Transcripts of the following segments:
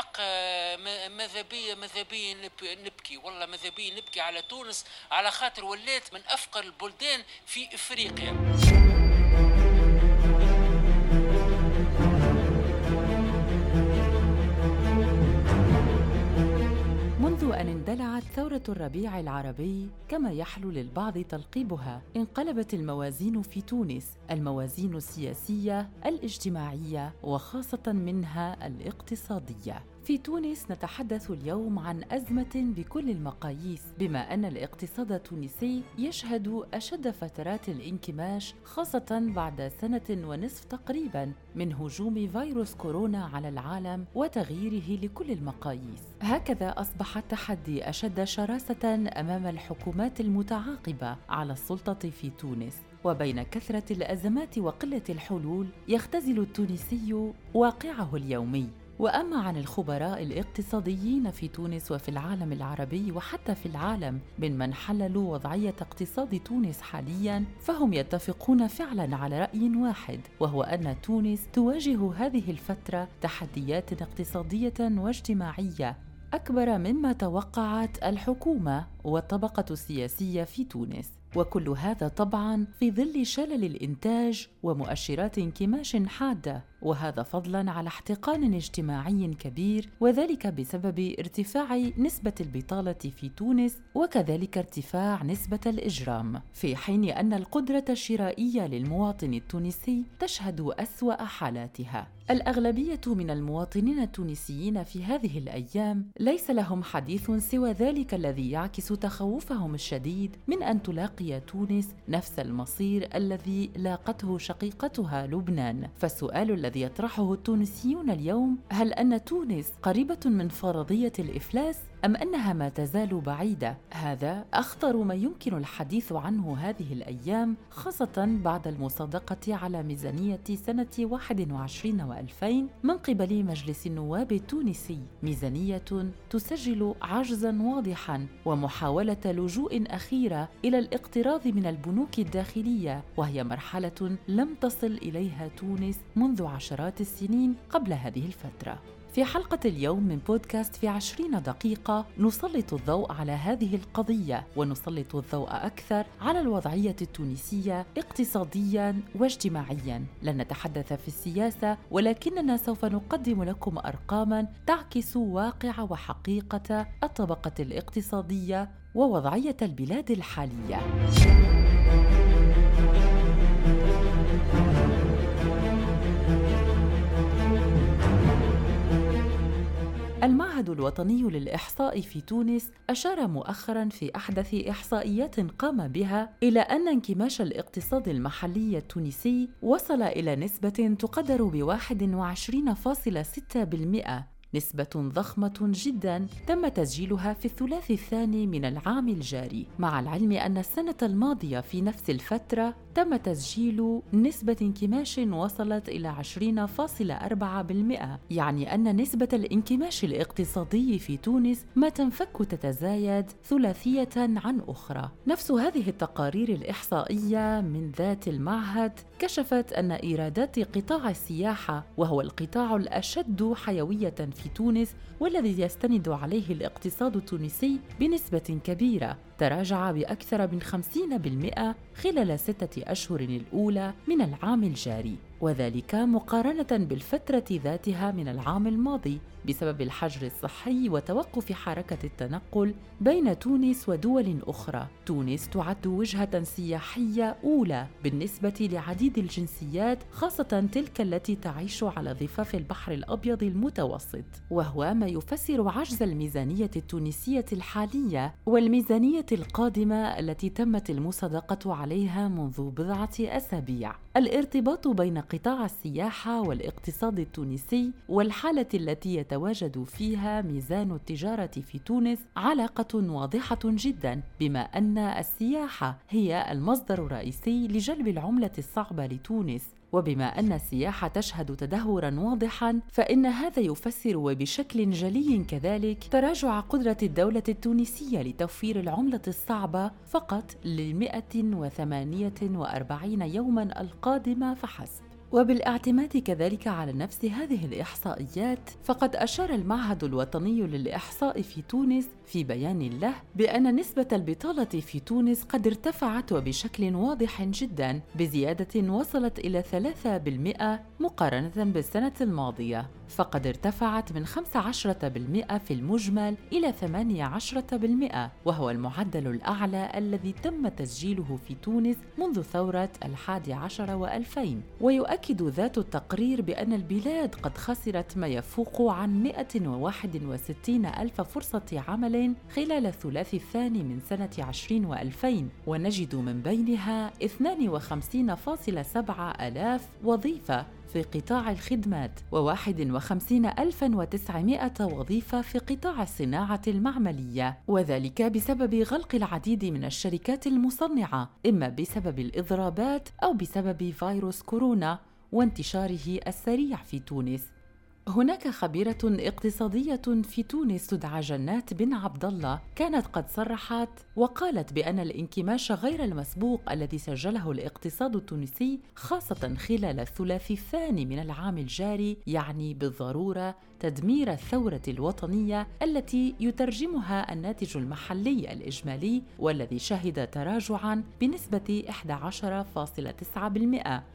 الحق آه، ماذا بيا ماذا بيا نبكي. والله ماذا بيا نبكي على تونس على خاطر ولات من أفقر البلدان في إفريقيا. أن اندلعت ثورة الربيع العربي كما يحلو للبعض تلقيبها انقلبت الموازين في تونس الموازين السياسية الاجتماعية وخاصة منها الاقتصادية. في تونس نتحدث اليوم عن أزمة بكل المقاييس بما أن الاقتصاد التونسي يشهد أشد فترات الانكماش خاصة بعد سنة ونصف تقريبا من هجوم فيروس كورونا على العالم وتغييره لكل المقاييس. هكذا أصبح التحدي أشد شراسة أمام الحكومات المتعاقبة على السلطة في تونس. وبين كثرة الأزمات وقلة الحلول يختزل التونسي واقعه اليومي. وأما عن الخبراء الاقتصاديين في تونس وفي العالم العربي وحتى في العالم من من حللوا وضعية اقتصاد تونس حاليا فهم يتفقون فعلا على رأي واحد وهو أن تونس تواجه هذه الفترة تحديات اقتصادية واجتماعية أكبر مما توقعت الحكومة. والطبقة السياسية في تونس. وكل هذا طبعا في ظل شلل الإنتاج ومؤشرات انكماش حادة. وهذا فضلا على احتقان اجتماعي كبير وذلك بسبب ارتفاع نسبة البطالة في تونس وكذلك ارتفاع نسبة الإجرام. في حين أن القدرة الشرائية للمواطن التونسي تشهد أسوأ حالاتها. الأغلبية من المواطنين التونسيين في هذه الأيام ليس لهم حديث سوى ذلك الذي يعكس تخوفهم الشديد من أن تلاقي تونس نفس المصير الذي لاقته شقيقتها لبنان. فالسؤال الذي يطرحه التونسيون اليوم هل أن تونس قريبة من فرضية الإفلاس؟ أم أنها ما تزال بعيدة؟ هذا أخطر ما يمكن الحديث عنه هذه الأيام خاصة بعد المصادقة على ميزانية سنة 21 و2000 من قبل مجلس النواب التونسي. ميزانية تسجل عجزا واضحا ومحاولة لجوء أخيرة إلى الاقتراض من البنوك الداخلية وهي مرحلة لم تصل إليها تونس منذ عشرات السنين قبل هذه الفترة. في حلقة اليوم من بودكاست في عشرين دقيقة نسلط الضوء على هذه القضية ونسلط الضوء أكثر على الوضعية التونسية اقتصاديا واجتماعيا. لن نتحدث في السياسة ولكننا سوف نقدم لكم أرقاما تعكس واقع وحقيقة الطبقة الاقتصادية ووضعية البلاد الحالية. المعهد الوطني للإحصاء في تونس أشار مؤخرا في أحدث إحصائيات قام بها إلى أن انكماش الاقتصاد المحلي التونسي وصل إلى نسبة تقدر ب 21.6% نسبة ضخمة جدا تم تسجيلها في الثلاث الثاني من العام الجاري، مع العلم أن السنة الماضية في نفس الفترة تم تسجيل نسبة انكماش وصلت إلى 20.4%، يعني أن نسبة الانكماش الاقتصادي في تونس ما تنفك تتزايد ثلاثية عن أخرى. نفس هذه التقارير الإحصائية من ذات المعهد كشفت أن إيرادات قطاع السياحة وهو القطاع الأشد حيوية في تونس والذي يستند عليه الاقتصاد التونسي بنسبة كبيرة. تراجع بأكثر من 50% خلال ستة أشهر الأولى من العام الجاري وذلك مقارنة بالفترة ذاتها من العام الماضي بسبب الحجر الصحي وتوقف حركة التنقل بين تونس ودول أخرى. تونس تعد وجهة سياحية أولى بالنسبة لعديد الجنسيات خاصة تلك التي تعيش على ضفاف البحر الأبيض المتوسط، وهو ما يفسر عجز الميزانية التونسية الحالية والميزانية القادمة التي تمت المصادقة عليها منذ بضعة أسابيع. الارتباط بين قطاع السياحة والاقتصاد التونسي والحالة التي يتواجد فيها ميزان التجارة في تونس علاقة واضحة جدا بما أن السياحة هي المصدر الرئيسي لجلب العملة الصعبة لتونس. وبما أن السياحة تشهد تدهورا واضحا فإن هذا يفسر وبشكل جلي كذلك تراجع قدرة الدولة التونسية لتوفير العملة الصعبة فقط لل 148 يوما القادمه فحسب. وبالاعتماد كذلك على نفس هذه الإحصائيات فقد أشار المعهد الوطني للإحصاء في تونس في بيان له بأن نسبة البطالة في تونس قد ارتفعت وبشكل واضح جدا بزيادة وصلت إلى 3% مقارنة بالسنة الماضية فقد ارتفعت من 15% في المجمل إلى 18% وهو المعدل الأعلى الذي تم تسجيله في تونس منذ ثورة الحادي عشر وألفين ويؤكد ذات التقرير بأن البلاد قد خسرت ما يفوق عن 161 ألف فرصة عمل خلال الثلاث الثاني من سنة 20 وألفين ونجد من بينها 52.7 ألاف وظيفة في قطاع الخدمات و51900 وظيفة في قطاع الصناعة المعملية وذلك بسبب غلق العديد من الشركات المصنعة إما بسبب الإضرابات أو بسبب فيروس كورونا. وانتشاره السريع في تونس. هناك خبيرة اقتصادية في تونس تدعى جنات بن عبد الله. كانت قد صرحت وقالت بأن الانكماش غير المسبوق الذي سجله الاقتصاد التونسي خاصة خلال الثلاثي الثاني من العام الجاري يعني بالضرورة تدمير الثورة الوطنية التي يترجمها الناتج المحلي الإجمالي والذي شهد تراجعا بنسبة 11.9%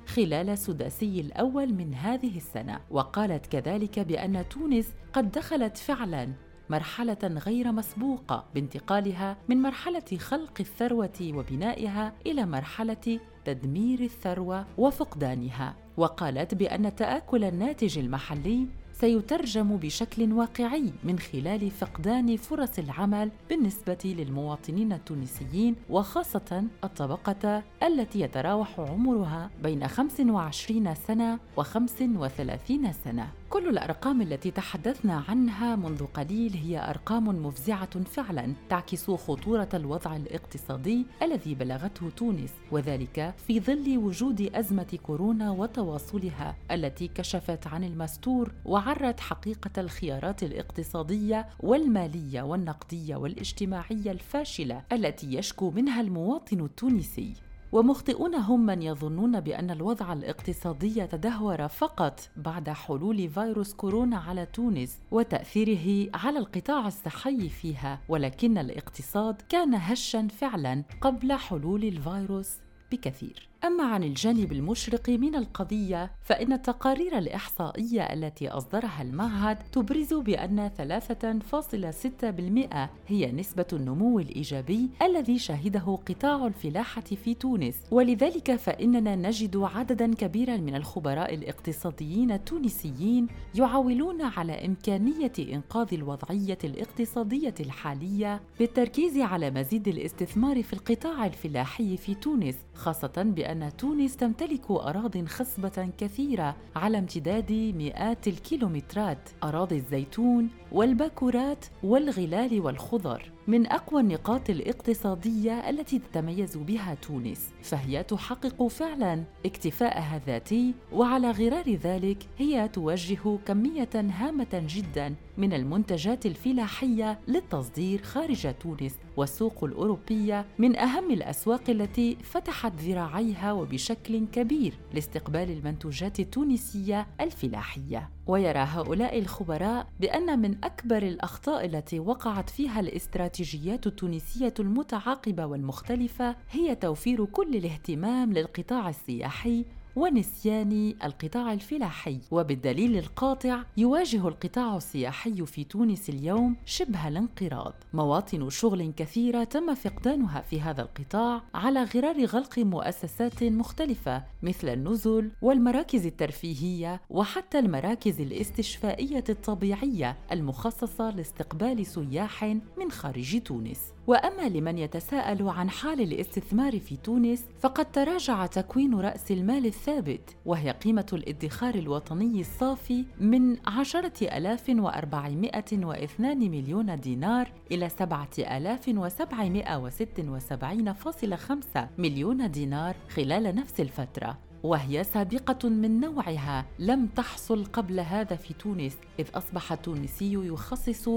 خلال السداسي الأول من هذه السنة. وقالت كذلك بأن تونس قد دخلت فعلا مرحلة غير مسبوقة بانتقالها من مرحلة خلق الثروة وبنائها إلى مرحلة تدمير الثروة وفقدانها. وقالت بأن تآكل الناتج المحلي سيترجم بشكل واقعي من خلال فقدان فرص العمل بالنسبة للمواطنين التونسيين وخاصة الطبقة التي يتراوح عمرها بين 25 سنة و 35 سنة. كل الأرقام التي تحدثنا عنها منذ قليل هي أرقام مفزعة فعلا تعكس خطورة الوضع الاقتصادي الذي بلغته تونس وذلك في ظل وجود أزمة كورونا وتواصلها التي كشفت عن المستور وعرت حقيقة الخيارات الاقتصادية والمالية والنقدية والاجتماعية الفاشلة التي يشكو منها المواطن التونسي. ومخطئون هم من يظنون بأن الوضع الاقتصادي تدهور فقط بعد حلول فيروس كورونا على تونس وتأثيره على القطاع الصحي فيها ولكن الاقتصاد كان هشا فعلا قبل حلول الفيروس بكثير. أما عن الجانب المشرق من القضية فإن التقارير الإحصائية التي أصدرها المعهد تبرز بأن 3.6% هي نسبة النمو الإيجابي الذي شهده قطاع الفلاحة في تونس. ولذلك فإننا نجد عددا كبيرا من الخبراء الاقتصاديين التونسيين يعولون على إمكانية إنقاذ الوضعية الاقتصادية الحالية بالتركيز على مزيد الاستثمار في القطاع الفلاحي في تونس خاصة بأن أن تونس تمتلك أراضٍ خصبة كثيرة على امتداد مئات الكيلومترات أراضي الزيتون والباكورات والغلال والخضر. من أقوى النقاط الاقتصادية التي تتميز بها تونس فهي تحقق فعلا اكتفاءها الذاتي وعلى غرار ذلك هي توجه كمية هامة جدا من المنتجات الفلاحية للتصدير خارج تونس والسوق الأوروبية من أهم الأسواق التي فتحت ذراعيها وبشكل كبير لاستقبال المنتوجات التونسية الفلاحية. ويرى هؤلاء الخبراء بأن من أكبر الأخطاء التي وقعت فيها الاستراتيجيات التونسية المتعاقبة والمختلفة هي توفير كل الاهتمام للقطاع السياحي ونسيان القطاع الفلاحي. وبالدليل القاطع يواجه القطاع السياحي في تونس اليوم شبه الانقراض. مواطن شغل كثيرة تم فقدانها في هذا القطاع على غرار غلق مؤسسات مختلفة مثل النزل والمراكز الترفيهية وحتى المراكز الاستشفائية الطبيعية المخصصة لاستقبال سياح من خارج تونس. وأما لمن يتساءل عن حال الاستثمار في تونس فقد تراجع تكوين رأس المال الثابت وهي قيمة الادخار الوطني الصافي من عشرة ألاف وأربعمائة واثنان مليون دينار فاصل خمسة مليون دينار خلال نفس الفترة. وهي سابقة من نوعها لم تحصل قبل هذا في تونس إذ أصبح التونسي يخصص 89.5%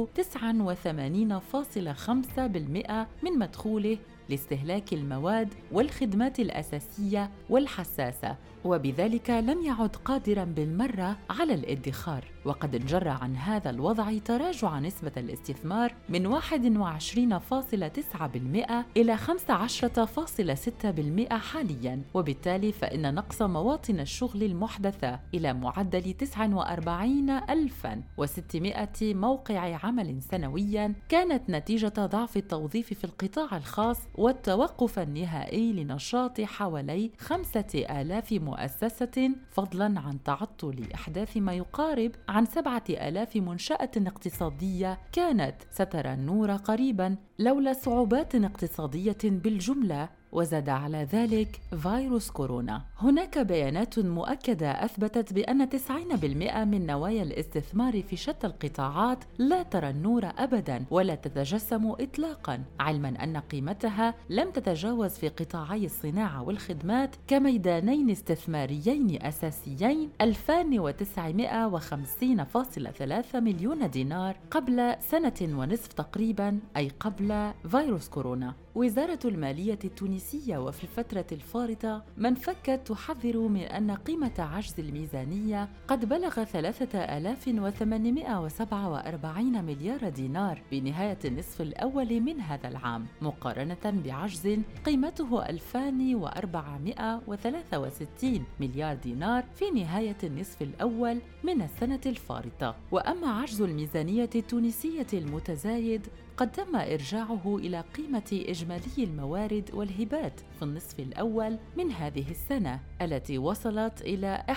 من مدخوله لاستهلاك المواد والخدمات الأساسية والحساسة. وبذلك لم يعد قادرا بالمرة على الادخار. وقد انجر عن هذا الوضع تراجع نسبة الاستثمار من 21.9% إلى 15.6% حاليا. وبالتالي فإن نقص مواطن الشغل المحدثة إلى معدل 49600 موقع عمل سنويا كانت نتيجة ضعف التوظيف في القطاع الخاص والتوقف النهائي لنشاط حوالي 5000 مؤسسة فضلا عن تعطل إحداث ما يقارب عن سبعة آلاف منشأة اقتصادية كانت سترى النور قريبا لولا صعوبات اقتصادية بالجملة. وزاد على ذلك فيروس كورونا. هناك بيانات مؤكدة أثبتت بأن 90% من نوايا الاستثمار في شتى القطاعات لا ترى النور أبدا ولا تتجسم إطلاقا علما أن قيمتها لم تتجاوز في قطاعي الصناعة والخدمات كميدانين استثماريين أساسيين 2950.3 مليون دينار قبل سنة ونصف تقريبا أي قبل فيروس كورونا. وزارة المالية التونسية وفي الفترة الفارطة من فكت تحذر من أن قيمة عجز الميزانية قد بلغ 3847 مليار دينار بنهاية النصف الأول من هذا العام مقارنة بعجز قيمته 2463 مليار دينار في نهاية النصف الأول من السنة الفارطة. وأما عجز الميزانية التونسية المتزايد قد تم إرجاعه إلى قيمة إجمالي الموارد والهبات في النصف الأول من هذه السنة التي وصلت إلى 11.85%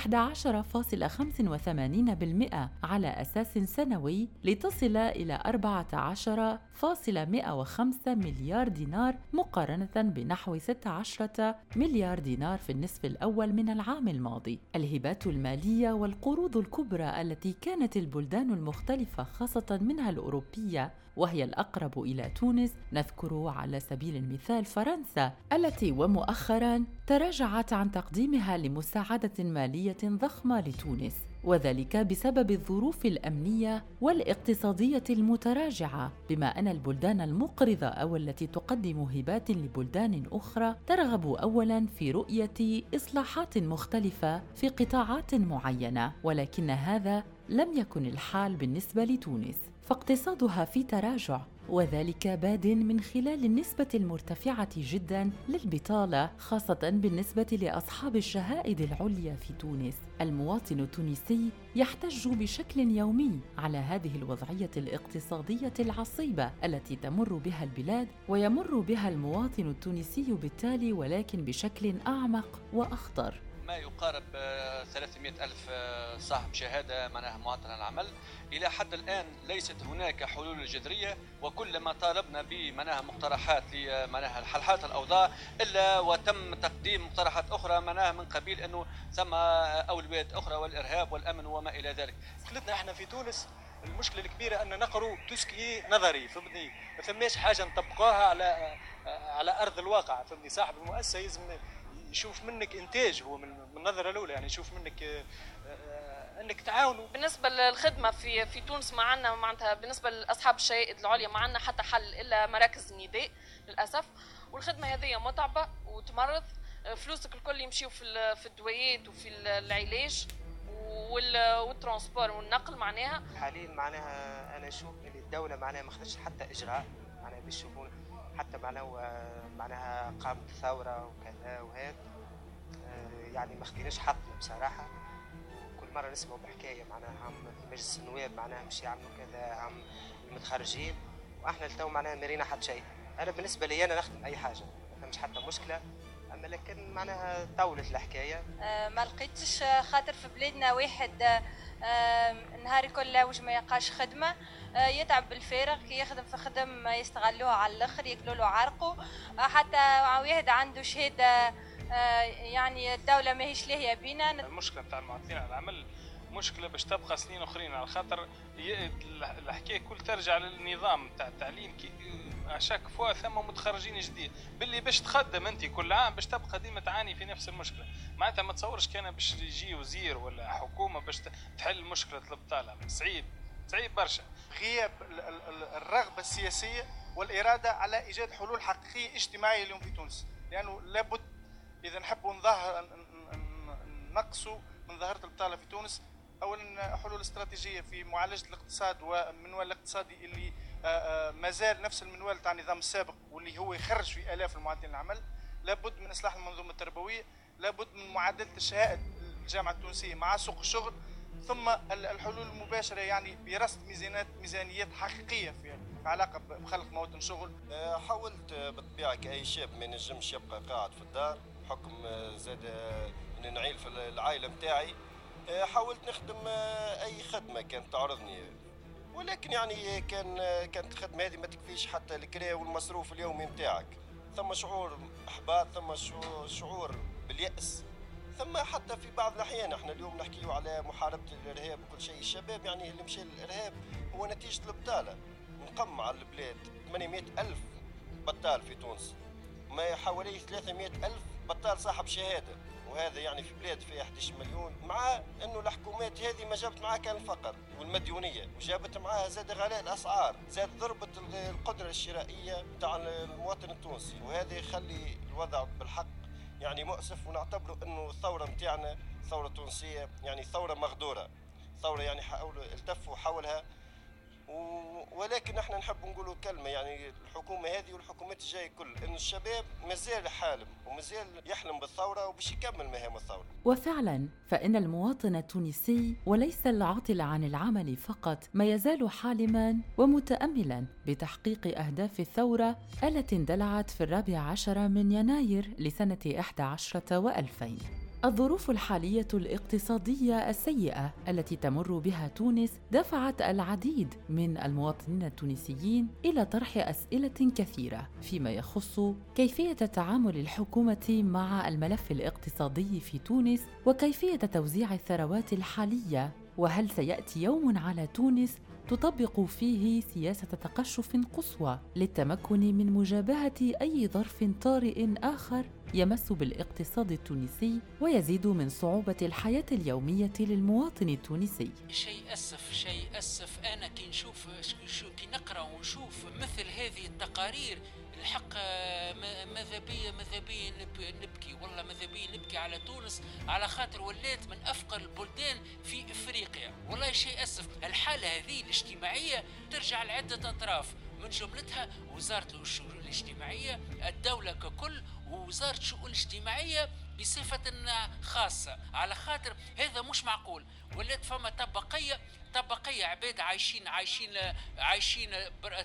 على أساس سنوي لتصل إلى 14.105 مليار دينار مقارنة بنحو 16 مليار دينار في النصف الأول من العام الماضي. الهبات المالية والقروض الكبرى التي كانت البلدان المختلفة خاصة منها الأوروبية وهي الأقرب إلى تونس نذكر على سبيل المثال فرنسا التي ومؤخرا تراجعت عن تقديمها لمساعدة مالية ضخمة لتونس وذلك بسبب الظروف الأمنية والاقتصادية المتراجعة. بما أن البلدان المقرضة أو التي تقدم هبات لبلدان أخرى ترغب اولا في رؤية إصلاحات مختلفة في قطاعات معينة ولكن هذا لم يكن الحال بالنسبة لتونس. فاقتصادها في تراجع وذلك باد من خلال النسبة المرتفعة جدا للبطالة خاصة بالنسبة لأصحاب الشهائد العليا في تونس. المواطن التونسي يحتج بشكل يومي على هذه الوضعية الاقتصادية العصيبة التي تمر بها البلاد ويمر بها المواطن التونسي بالتالي ولكن بشكل أعمق وأخطر. ما يقارب 300 آه، ألف آه، صاحب شهادة معناها معطل العمل. إلى حد الآن ليست هناك حلول جذرية وكلما طالبنا بمناها مقترحات لمناها الحلحات الأوضاع إلا وتم تقديم مقترحات أخرى مناها من قبيل أنه ثم أولويات أخرى والإرهاب والأمن وما إلى ذلك. مشكلتنا إحنا في تونس. المشكلة الكبيرة أن نقروا توسكي نظري فهمتني؟ ما فماش حاجة نطبقوها على على أرض الواقع فهمتني؟ صاحب المؤسسة يلزم يشوف منك إنتاج هو من النظرة الأولى يعني يشوف منك آه، آه، إنك تعاونوا. بالنسبة للخدمة في في تونس ما عندنا معناتها بالنسبة لأصحاب الشهائد العليا ما عندنا حتى حل إلا مراكز النداء للأسف. والخدمة هذه متعبة وتمرض آه، فلوسك الكل يمشيو في في الدويات وفي العلاج وال transport والنقل معناها. حاليا معناها أنا أشوف ان الدولة معناها ما خدتش حتى إجراء معناها باش يشوفون. حتى معناها معناها قامت ثوره وكذا وهيك. آه، يعني ما خديناش حقنا بصراحة. وكل مرة نسمعوا بحكاية معناها هم في مجلس النواب معناها مش يعملوا كذا هم المتخرجين. وإحنا لتو معناها ما رينا حتى شيء. أنا بالنسبة لي أنا نخدم أي حاجة ما مش حتى مشكلة. أما لكن معناها طولت الحكاية. أه ما لقيتش خاطر في بلادنا واحد أه نهار الكل وجه ما يلقاش خدمة. أه يتعب بالفارغ كي يخدم في خدم يستغلوه على الآخر ياكلوا له عرقه. أه حتى واحد عنده شهادة أه يعني الدولة ماهيش لاهية بينا. المشكلة نتاع المعطلين على العمل مشكلة باش تبقى سنين أخرين على خاطر الحكاية كل ترجع للنظام تاع التعليم كي اشاك فوا ثم متخرجين جديد. باللي باش تخدم أنت كل عام باش تبقى ديما تعاني في نفس المشكلة. معناتها ما تصورش كان باش يجي وزير ولا حكومة باش تحل مشكلة البطالة. صعيب صعيب برشا. غياب الرغبة السياسية والإرادة على إيجاد حلول حقيقية اجتماعية اليوم في تونس. لأنه لابد إذا نحبوا نظهر نقصوا من ظاهرة البطالة في تونس. اولا حلول استراتيجية في معالجة الاقتصاد والمنوال الاقتصادي اللي آه، آه، ما زال نفس المنوال تاع النظام السابق واللي هو يخرج في آلاف المعدلين العمل. لابد من إصلاح المنظومة التربوية لابد من معادلة الشهائد الجامعة التونسية مع سوق الشغل ثم الحلول المباشرة يعني برصد ميزانات ميزانيات حقيقية في علاقة بخلق مواطن شغل. آه، حاولت بالطبيعه كاي شاب ما ينجمش يبقى قاعد في الدار بحكم زاد إني نعيل في العائلة نتاعي حاولت نخدم أي خدمة كانت تعرضني. ولكن يعني كان كانت الخدمة هذه ما تكفيش حتى الكراء والمصروف اليومي نتاعك. ثم شعور أحباط ثم شعور باليأس. ثم حتى في بعض الأحيان إحنا اليوم نحكيو على محاربة الإرهاب وكل شيء. الشباب يعني اللي مشى للإرهاب هو نتيجة البطاله نقم على البلاد 800 ألف بطال في تونس. ما حوالي 300 ألف بطال صاحب شهادة. وهذا يعني في بلاد فيها 11 مليون مع إنه الحكومات هذه ما جابت معها كان الفقر والمديونية وجابت معها زاد غلاء الأسعار زاد ضربت القدرة الشرائية تاع المواطن التونسي وهذا يخلي الوضع بالحق يعني مؤسف ونعتبره إنه الثورة نتاعنا ثورة تونسية يعني ثورة مغدورة ثورة يعني حاولوا التفوا حولها ولكن إحنا نحب نقولوا كلمة يعني الحكومة هذه والحكومات الجاية كل انه الشباب مازال حالم ومازال يحلم بالثورة وباش يكمل مهام الثورة. وفعلا فإن المواطن التونسي وليس العاطل عن العمل فقط ما يزال حالما ومتاملا بتحقيق أهداف الثورة التي اندلعت في الرابع عشر من يناير لسنة 11 و2000. الظروف الحالية الاقتصادية السيئة التي تمر بها تونس دفعت العديد من المواطنين التونسيين إلى طرح أسئلة كثيرة فيما يخص كيفية تعامل الحكومة مع الملف الاقتصادي في تونس وكيفية توزيع الثروات الحالية وهل سيأتي يوم على تونس تطبق فيه سياسة تقشف قصوى للتمكن من مجابهة أي ظرف طارئ آخر يمس بالاقتصاد التونسي ويزيد من صعوبة الحياة اليومية للمواطن التونسي. شيء أسف شيء أسف. أنا كي نشوف كي نقرأ ونشوف مثل هذه التقارير الحق ماذا بيا ماذا بيا نبكي. والله ماذا بيا نبكي على تونس على خاطر ولات من أفقر البلدان في إفريقيا. والله شيء أسف. الحالة هذه الاجتماعية ترجع لعدة أطراف. من جملتها وزارة الشؤون الاجتماعية الدولة ككل ووزارة الشؤون الاجتماعية بصفة خاصة. على خاطر هذا مش معقول. ولات فما طبقيه طبقية عباد عايشين عايشين عايشين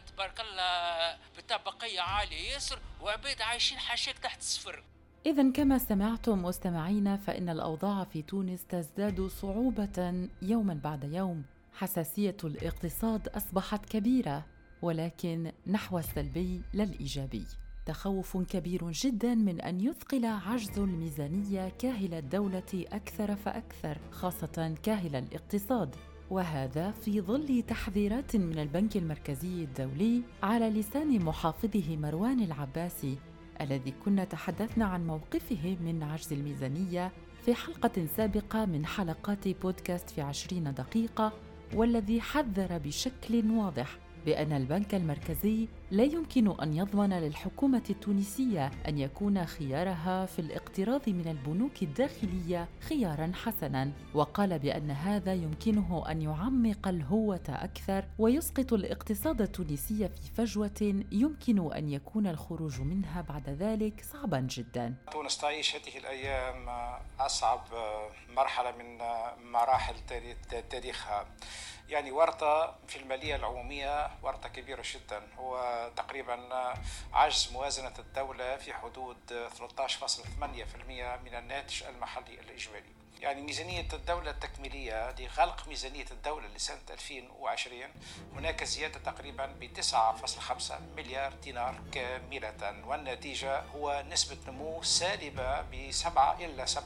تبارك الله بطبقية عالية ياسر وعباد عايشين حاشاك تحت الصفر. إذا كما سمعتم مستمعينا فإن الأوضاع في تونس تزداد صعوبة يوما بعد يوم. حساسية الاقتصاد أصبحت كبيرة ولكن نحو السلبي لا الإيجابي تخوف كبير جدا من أن يثقل عجز الميزانية كاهل الدولة أكثر فأكثر خاصة كاهل الاقتصاد. وهذا في ظل تحذيرات من البنك المركزي الدولي على لسان محافظه مروان العباسي الذي كنا تحدثنا عن موقفه من عجز الميزانية في حلقة سابقة من حلقات بودكاست في عشرين دقيقة والذي حذر بشكل واضح. بأن البنك المركزي لا يمكن أن يضمن للحكومة التونسية أن يكون خيارها في الاقتراض من البنوك الداخلية خيارا حسنا. وقال بأن هذا يمكنه أن يعمق الهوة أكثر ويسقط الاقتصاد التونسي في فجوة يمكن أن يكون الخروج منها بعد ذلك صعبا جدا. تونس تعيش هذه الأيام أصعب مرحلة من مراحل تاريخها. يعني ورطة في المالية العمومية ورطة كبيرة جدا. هو تقريبا عجز موازنة الدولة في حدود 13.8% من الناتج المحلي الإجمالي. يعني ميزانية الدولة التكميلية لغلق ميزانية الدولة لسنة 2020 هناك زيادة تقريبا ب 9.5 مليار دينار كاملة والنتيجة هو نسبة نمو سالبة ب 7 إلى 7.3%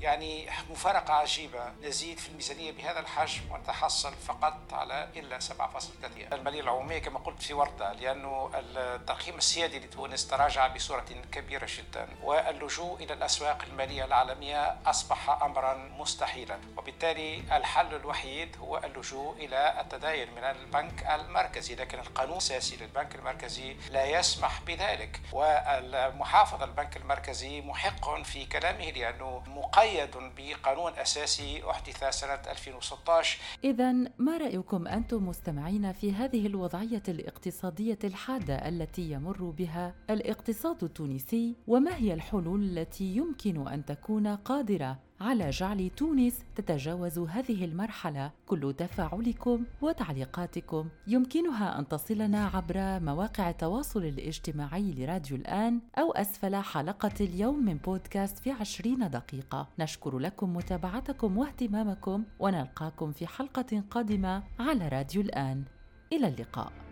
يعني مفارقة عجيبة نزيد في الميزانية بهذا الحجم ونتحصل فقط على إلا 7.3 المالية العمومية كما قلت في ورطة لأنه التقييم السيادي لتونس تراجع بصورة كبيرة جدا واللجوء إلى الأسواق المالية العالمية أصبح أمرا مستحيلا وبالتالي الحل الوحيد هو اللجوء إلى التداين من البنك المركزي لكن القانون الأساسي للبنك المركزي لا يسمح بذلك والمحافظ البنك المركزي محق في كلامه لأنه مقيد بقانون أساسي أحدث سنة 2016 إذا ما رأيكم أنتم مستمعين في هذه الوضعية الاقتصادية الحادة التي يمر بها الاقتصاد التونسي وما هي الحلول التي يمكن أن تكون قادرة على جعل تونس تتجاوز هذه المرحلة. كل تفاعلكم وتعليقاتكم يمكنها أن تصلنا عبر مواقع التواصل الاجتماعي لراديو الآن أو أسفل حلقة اليوم من بودكاست في عشرين دقيقة. نشكر لكم متابعتكم واهتمامكم ونلقاكم في حلقة قادمة على راديو الآن. إلى اللقاء.